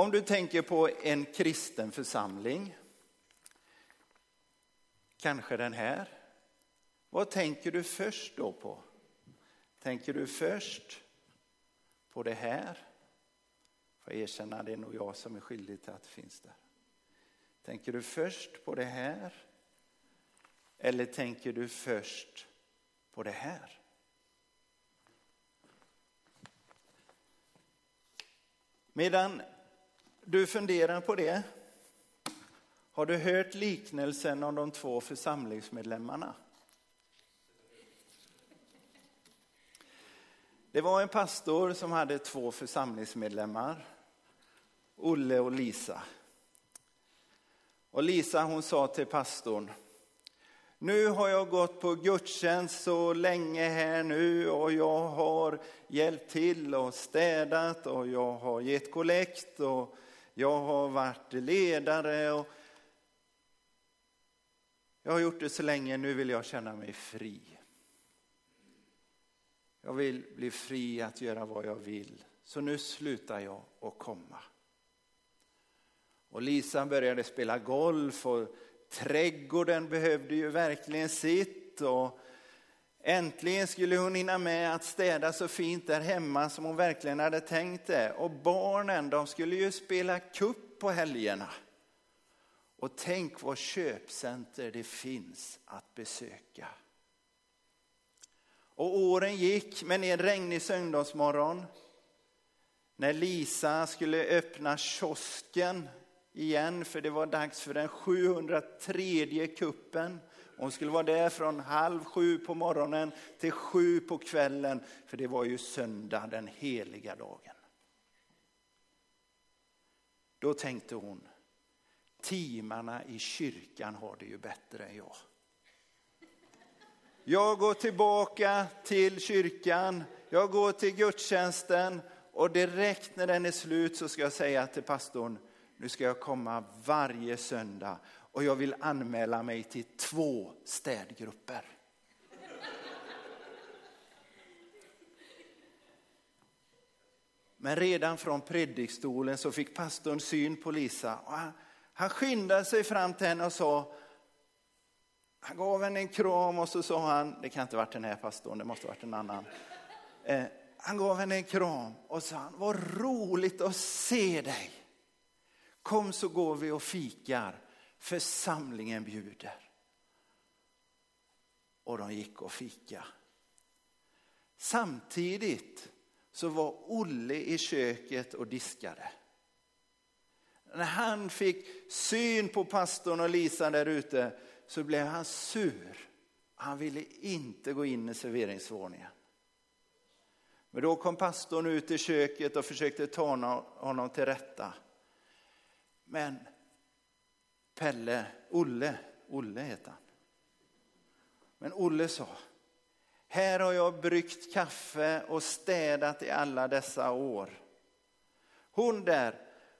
Om du tänker på en kristen församling, kanske den här. Vad tänker du först då på? Tänker du först på det här? Får jag erkänna, det är nog jag som är skyldig till att det finns där. Tänker du först på det här? Eller tänker du först på det här? Medan du funderar på det, har du hört liknelsen om de två församlingsmedlemmarna? Det var en pastor som hade två församlingsmedlemmar, Olle och Lisa. Och Lisa hon sa till pastorn, nu har jag gått på gudstjänst så länge här nu och jag har hjälpt till och städat och jag har gett kollekt och jag har varit ledare och jag har gjort det så länge, nu vill jag känna mig fri. Jag vill bli fri att göra vad jag vill, så nu slutar jag att komma. Och Lisa började spela golf och trädgården behövde ju verkligen sitt. Och äntligen skulle hon hinna med att städa så fint där hemma som hon verkligen hade tänkt det. Och barnen de skulle ju spela kupp på helgerna. Och tänk vad köpcenter det finns att besöka. Och åren gick, men en regnig söndagsmorgon när Lisa skulle öppna kiosken igen, för det var dags för den 703 kuppen. Hon skulle vara där från halv sju på morgonen till sju på kvällen, för det var ju söndag, den heliga dagen. Då tänkte hon, timarna i kyrkan har det ju bättre än jag. Jag går tillbaka till kyrkan, jag går till gudstjänsten och direkt när den är slut så ska jag säga till pastorn, nu ska jag komma varje söndag och jag vill anmäla mig till två städgrupper. Men redan från predikstolen så fick pastorn syn på Lisa. Och han, han skyndade sig fram till henne och sa, han gav henne en kram och så sa han, det kan inte varit den här pastorn, det måste varit en annan. Eh, han gav henne en kram och sa, vad roligt att se dig. Kom så går vi och fikar, församlingen bjuder. Och de gick och fika. Samtidigt så var Olle i köket och diskade. När han fick syn på pastorn och Lisa där ute så blev han sur. Han ville inte gå in i serveringsvåningen. Men då kom pastorn ut i köket och försökte ta honom till rätta. Men Pelle, Olle, Olle heter han. Men Olle sa, här har jag bryggt kaffe och städat i alla dessa år. Hon där,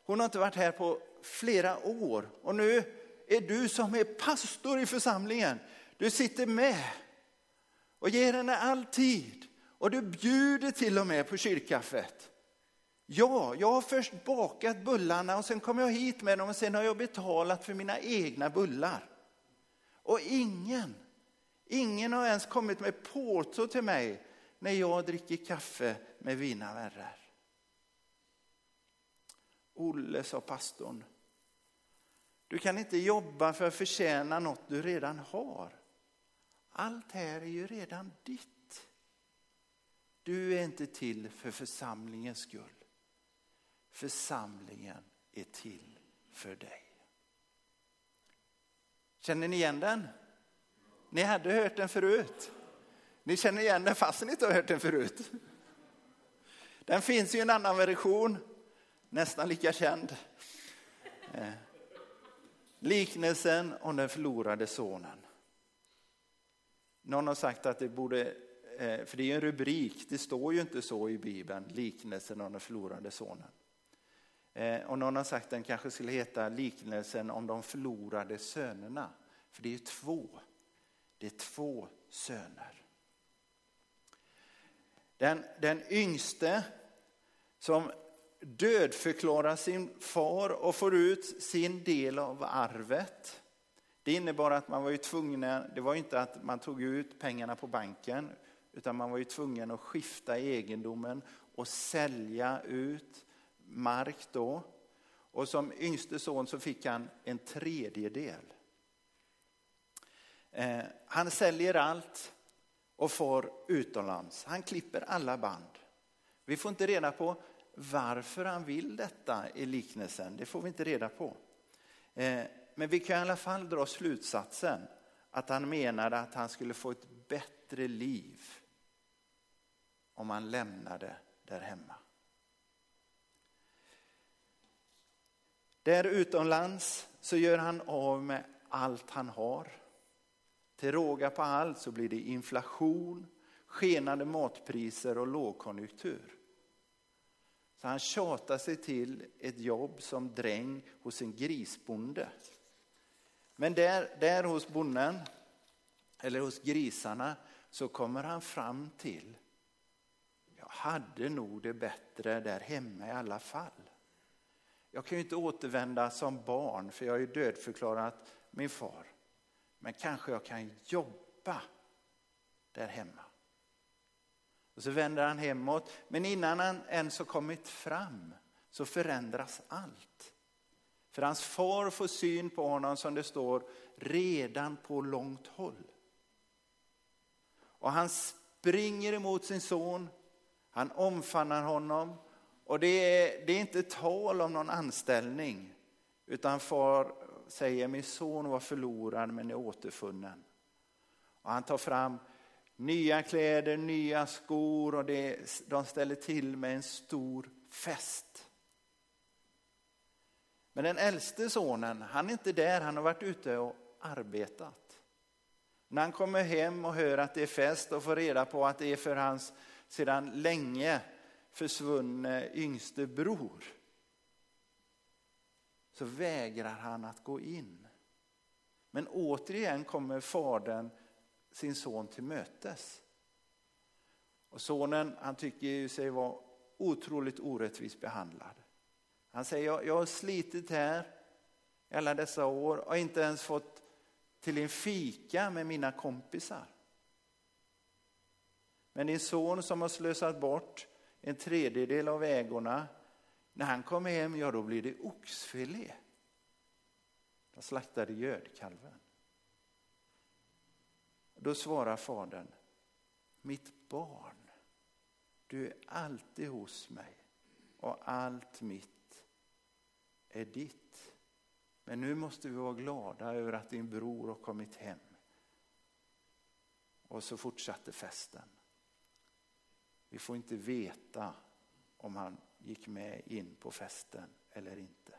hon har inte varit här på flera år och nu är du som är pastor i församlingen. Du sitter med och ger henne all tid och du bjuder till och med på kyrkkaffet. Ja, jag har först bakat bullarna och sen kom jag hit med dem och sen har jag betalat för mina egna bullar. Och ingen, ingen har ens kommit med porto till mig när jag dricker kaffe med mina vänner. Olle, sa pastorn, du kan inte jobba för att förtjäna något du redan har. Allt här är ju redan ditt. Du är inte till för församlingens skull. Församlingen är till för dig. Känner ni igen den? Ni hade hört den förut. Ni känner igen den fast ni inte har hört den förut. Den finns i en annan version, nästan lika känd. Eh, liknelsen om den förlorade sonen. Någon har sagt att det borde, eh, för det är en rubrik, det står ju inte så i Bibeln, liknelsen om den förlorade sonen. Eh, och någon har sagt att den kanske skulle heta liknelsen om de förlorade sönerna. För det är ju två. Det är två söner. Den, den yngste som dödförklarar sin far och får ut sin del av arvet. Det innebar att man var ju tvungen, det var inte att man tog ut pengarna på banken, utan man var ju tvungen att skifta egendomen och sälja ut mark då. Och som yngste son så fick han en tredjedel. Eh, han säljer allt och får utomlands. Han klipper alla band. Vi får inte reda på varför han vill detta i liknelsen. Det får vi inte reda på. Eh, men vi kan i alla fall dra slutsatsen att han menade att han skulle få ett bättre liv om han lämnade där hemma. Där utomlands så gör han av med allt han har. Till råga på allt så blir det inflation, skenande matpriser och lågkonjunktur. Så han tjatar sig till ett jobb som dräng hos en grisbonde. Men där, där hos bonden, eller hos grisarna, så kommer han fram till, jag hade nog det bättre där hemma i alla fall. Jag kan ju inte återvända som barn för jag har ju dödförklarat min far. Men kanske jag kan jobba där hemma. Och så vänder han hemåt, men innan han ens har kommit fram så förändras allt. För hans far får syn på honom som det står redan på långt håll. Och han springer emot sin son, han omfamnar honom och det är, det är inte tal om någon anställning utan far säger min son var förlorad men är återfunnen. Och han tar fram nya kläder, nya skor och det, de ställer till med en stor fest. Men den äldste sonen, han är inte där, han har varit ute och arbetat. När han kommer hem och hör att det är fest och får reda på att det är för hans sedan länge försvunne yngste bror så vägrar han att gå in. Men återigen kommer fadern sin son till mötes. Och sonen han tycker sig vara otroligt orättvist behandlad. Han säger, jag, jag har slitit här i alla dessa år och inte ens fått till en fika med mina kompisar. Men din son som har slösat bort en tredjedel av ägorna, när han kom hem, ja då blir det oxfilé. De slaktade gödkalven. Då svarar fadern, mitt barn, du är alltid hos mig och allt mitt är ditt. Men nu måste vi vara glada över att din bror har kommit hem. Och så fortsatte festen. Vi får inte veta om han gick med in på festen eller inte.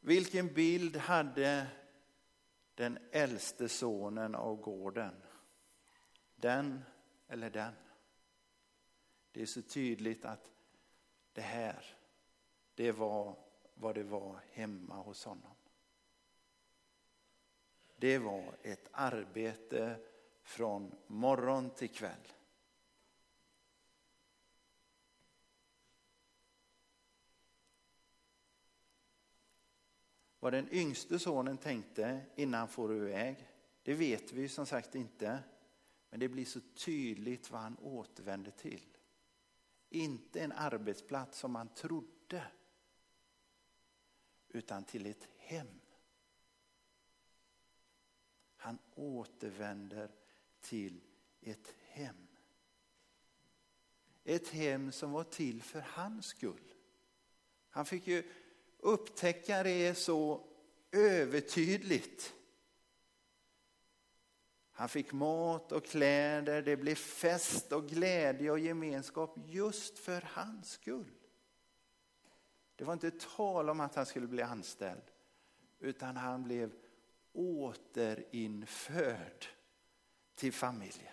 Vilken bild hade den äldste sonen av gården? Den eller den? Det är så tydligt att det här, det var vad det var hemma hos honom. Det var ett arbete från morgon till kväll. Vad den yngste sonen tänkte innan han for iväg, det vet vi som sagt inte. Men det blir så tydligt vad han återvände till. Inte en arbetsplats som han trodde, utan till ett hem. Han återvänder till ett hem. Ett hem som var till för hans skull. Han fick ju upptäcka det så övertydligt. Han fick mat och kläder, det blev fest och glädje och gemenskap just för hans skull. Det var inte tal om att han skulle bli anställd, utan han blev återinförd till familjen.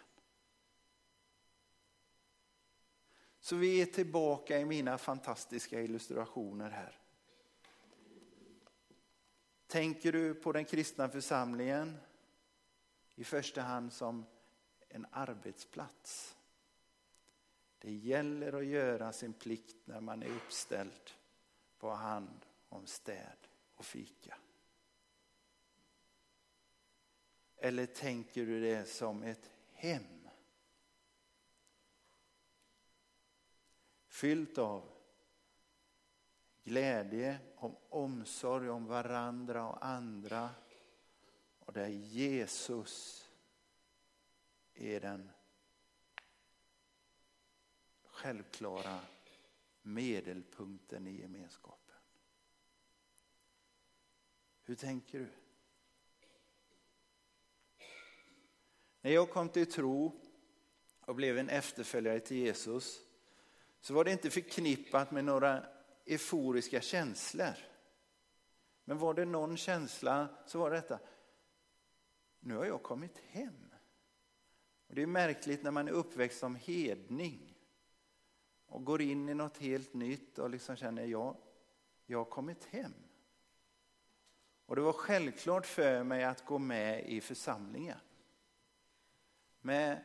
Så vi är tillbaka i mina fantastiska illustrationer här. Tänker du på den kristna församlingen i första hand som en arbetsplats? Det gäller att göra sin plikt när man är uppställd på hand om städ och fika. Eller tänker du det som ett hem? Fyllt av glädje, om omsorg om varandra och andra och där Jesus är den självklara medelpunkten i gemenskapen. Hur tänker du? När jag kom till tro och blev en efterföljare till Jesus så var det inte förknippat med några euforiska känslor. Men var det någon känsla så var det detta, nu har jag kommit hem. Och Det är märkligt när man är uppväxt som hedning och går in i något helt nytt och liksom känner jag, jag har kommit hem. Och det var självklart för mig att gå med i församlingen. Med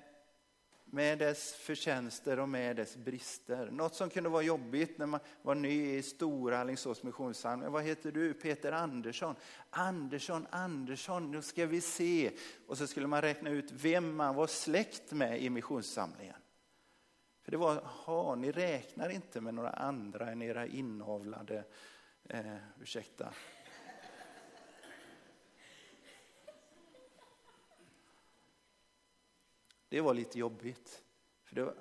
med dess förtjänster och med dess brister. Något som kunde vara jobbigt när man var ny i Stora Alingsås missionssamling. Vad heter du? Peter Andersson. Andersson, Andersson, nu ska vi se. Och så skulle man räkna ut vem man var släkt med i missionssamlingen. För det var, ha, ni räknar inte med några andra än era inavlade, eh, ursäkta, Det var lite jobbigt. För det var,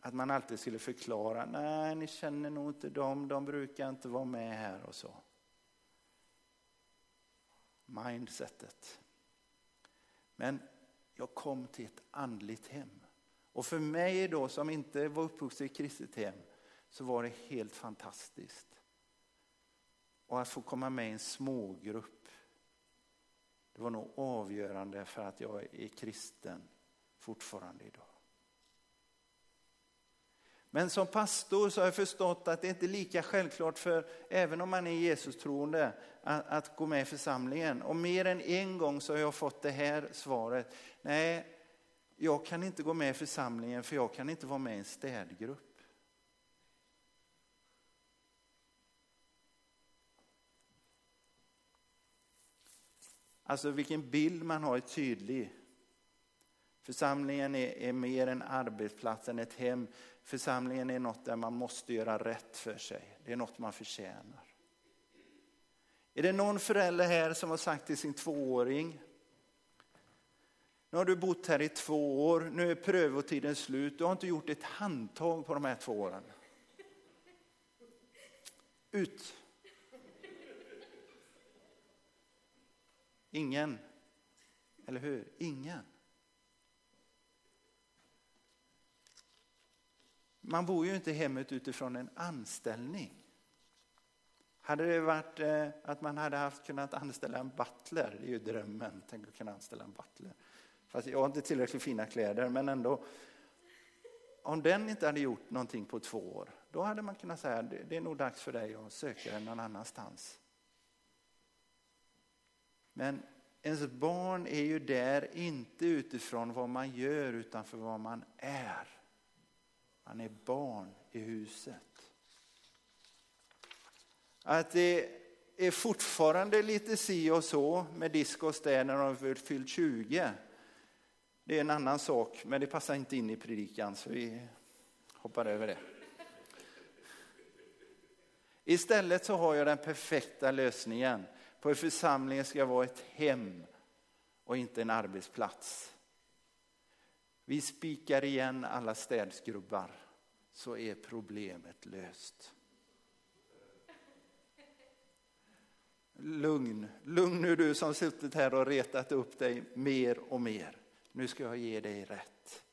att man alltid skulle förklara, nej ni känner nog inte dem, de brukar inte vara med här och så. Mindsetet. Men jag kom till ett andligt hem. Och för mig då som inte var uppvuxen i ett kristet hem så var det helt fantastiskt. Och att få komma med i en smågrupp det var nog avgörande för att jag är kristen fortfarande idag. Men som pastor så har jag förstått att det inte är lika självklart för, även om man är Jesus troende, att, att gå med i församlingen. Och mer än en gång så har jag fått det här svaret. Nej, jag kan inte gå med i församlingen för jag kan inte vara med i en städgrupp. Alltså vilken bild man har är tydlig. Församlingen är, är mer en arbetsplats än ett hem. Församlingen är något där man måste göra rätt för sig. Det är något man förtjänar. Är det någon förälder här som har sagt till sin tvååring nu har du bott här i två år, nu är prövotiden slut, du har inte gjort ett handtag på de här två åren. Ut! Ingen. Eller hur? Ingen. Man bor ju inte i hemmet utifrån en anställning. Hade det varit eh, att man hade haft kunnat anställa en butler, det är ju drömmen, tänk att kunna anställa en butler. Fast jag har inte tillräckligt fina kläder, men ändå. Om den inte hade gjort någonting på två år, då hade man kunnat säga det är nog dags för dig att söka dig någon annanstans. Men ens barn är ju där inte utifrån vad man gör utan för vad man är. Man är barn i huset. Att det är fortfarande lite si och så med disk och städ när de har fyllt 20. Det är en annan sak, men det passar inte in i predikan så vi hoppar över det. Istället så har jag den perfekta lösningen på hur församlingen ska vara ett hem och inte en arbetsplats. Vi spikar igen alla städskrubbar så är problemet löst. Lugn, lugn nu du som suttit här och retat upp dig mer och mer. Nu ska jag ge dig rätt.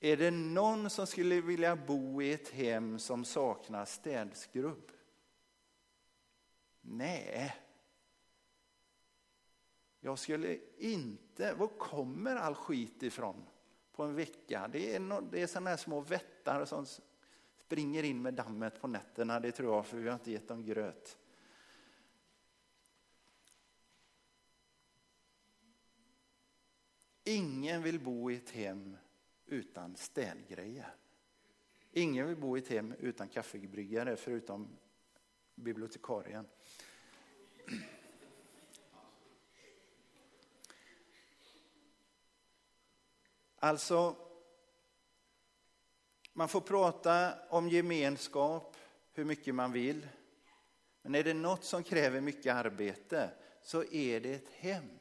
Är det någon som skulle vilja bo i ett hem som saknar städskrubb? Nej. Jag skulle inte, var kommer all skit ifrån på en vecka? Det är, no, det är sådana här små vättar som springer in med dammet på nätterna, det tror jag, för vi har inte gett dem gröt. Ingen vill bo i ett hem utan städgrejer. Ingen vill bo i ett hem utan kaffebryggare förutom bibliotekarien. Alltså, man får prata om gemenskap hur mycket man vill. Men är det något som kräver mycket arbete så är det ett hem.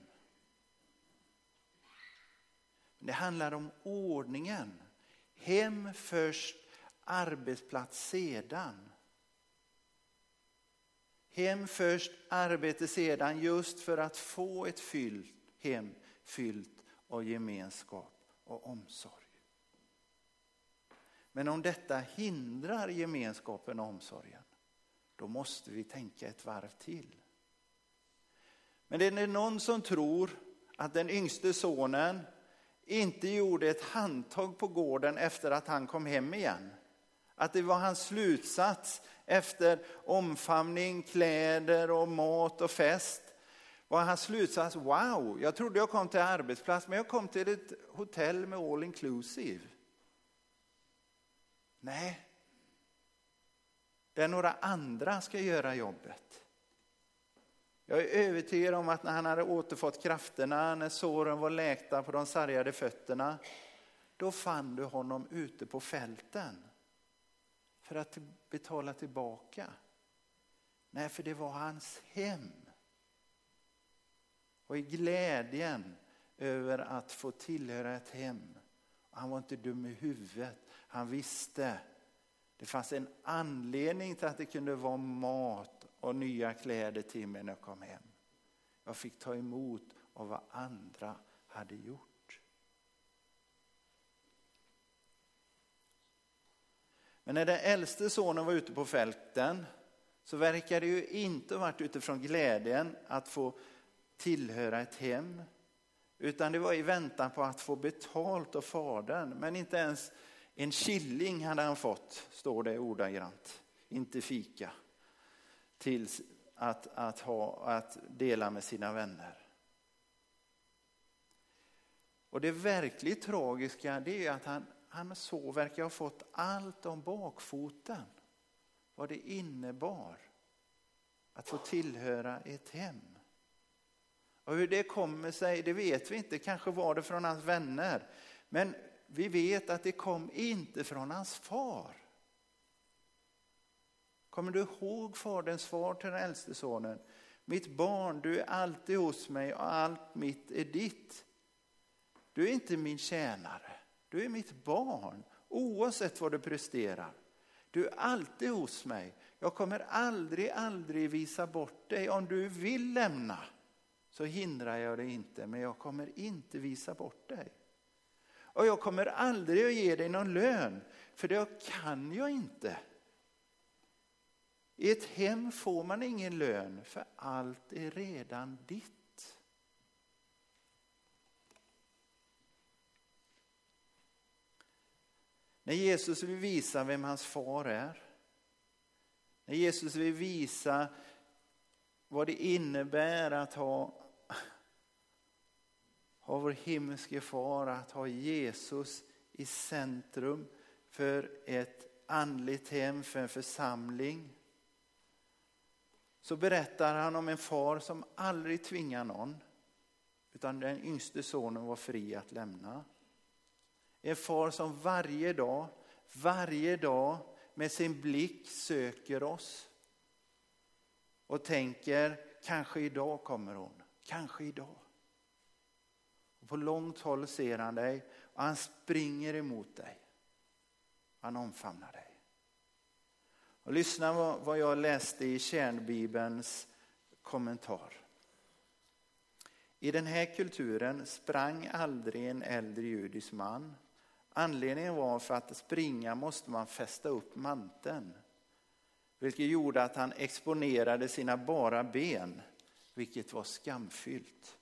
Det handlar om ordningen. Hem först, arbetsplats sedan. Hem först, arbete sedan, just för att få ett fyllt hem fyllt av gemenskap och omsorg. Men om detta hindrar gemenskapen och omsorgen, då måste vi tänka ett varv till. Men det är någon som tror att den yngste sonen inte gjorde ett handtag på gården efter att han kom hem igen. Att det var hans slutsats efter omfamning, kläder och mat och fest. Var hans slutsats, wow, jag trodde jag kom till arbetsplats men jag kom till ett hotell med all inclusive. Nej, där några andra ska göra jobbet. Jag är övertygad om att när han hade återfått krafterna, när såren var läkta på de sargade fötterna, då fann du honom ute på fälten för att betala tillbaka. Nej, för det var hans hem. Och i glädjen över att få tillhöra ett hem. Han var inte dum i huvudet. Han visste. Det fanns en anledning till att det kunde vara mat och nya kläder till mig när jag kom hem. Jag fick ta emot av vad andra hade gjort. Men när den äldste sonen var ute på fälten så verkar det ju inte ha varit utifrån glädjen att få tillhöra ett hem. Utan det var i väntan på att få betalt av fadern. Men inte ens en killing hade han fått, står det ordagrant. Inte fika. Till att, att, ha, att dela med sina vänner. Och det verkligt tragiska det är att han, han så verkar ha fått allt om bakfoten. Vad det innebar att få tillhöra ett hem. Och hur det kommer sig, det vet vi inte. Kanske var det från hans vänner. Men vi vet att det kom inte från hans far. Kommer du ihåg faderns svar till den äldste sonen? Mitt barn, du är alltid hos mig och allt mitt är ditt. Du är inte min tjänare, du är mitt barn oavsett vad du presterar. Du är alltid hos mig. Jag kommer aldrig, aldrig visa bort dig. Om du vill lämna så hindrar jag dig inte, men jag kommer inte visa bort dig. Och jag kommer aldrig att ge dig någon lön, för det kan jag inte. I ett hem får man ingen lön, för allt är redan ditt. När Jesus vill visa vem hans far är, när Jesus vill visa vad det innebär att ha ha vår himmelske far, att ha Jesus i centrum för ett andligt hem, för en församling. Så berättar han om en far som aldrig tvingar någon, utan den yngste sonen var fri att lämna. En far som varje dag, varje dag med sin blick söker oss och tänker, kanske idag kommer hon, kanske idag. Och på långt håll ser han dig och han springer emot dig. Han omfamnar dig. Och lyssna vad jag läste i kärnbibelns kommentar. I den här kulturen sprang aldrig en äldre judisk man. Anledningen var för att springa måste man fästa upp manteln. Vilket gjorde att han exponerade sina bara ben, vilket var skamfyllt.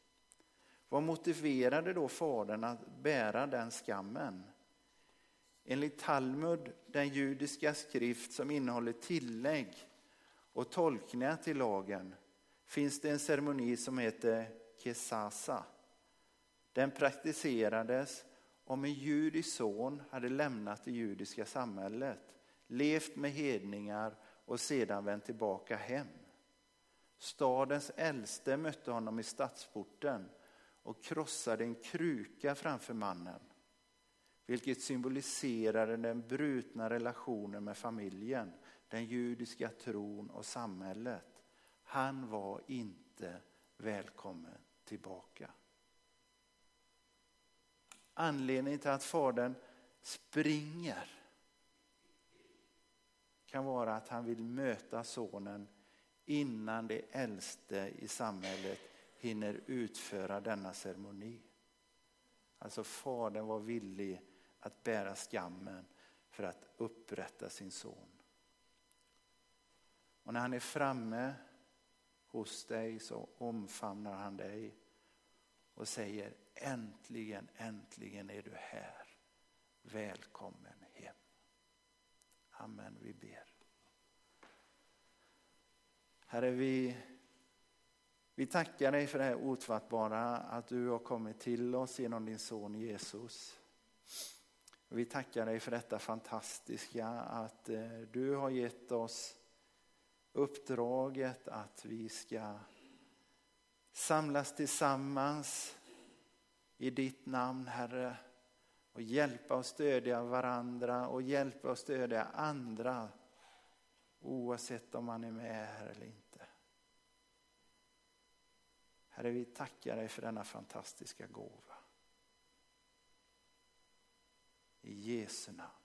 Vad motiverade då fadern att bära den skammen? Enligt Talmud, den judiska skrift som innehåller tillägg och tolkningar till lagen, finns det en ceremoni som heter kesasa. Den praktiserades om en judisk son hade lämnat det judiska samhället, levt med hedningar och sedan vänt tillbaka hem. Stadens äldste mötte honom i stadsporten och krossade en kruka framför mannen, vilket symboliserade den brutna relationen med familjen, den judiska tron och samhället. Han var inte välkommen tillbaka. Anledningen till att fadern springer kan vara att han vill möta sonen innan det äldste i samhället hinner utföra denna ceremoni. Alltså fadern var villig att bära skammen för att upprätta sin son. Och när han är framme hos dig så omfamnar han dig och säger äntligen, äntligen är du här. Välkommen hem. Amen, vi ber. Herre, vi, vi tackar dig för det här ofattbara att du har kommit till oss genom din son Jesus. Vi tackar dig för detta fantastiska att eh, du har gett oss uppdraget att vi ska samlas tillsammans i ditt namn Herre och hjälpa och stödja varandra och hjälpa och stödja andra oavsett om man är med här eller inte. Herre, vi tackar dig för denna fantastiska gåva. I Jesu namn.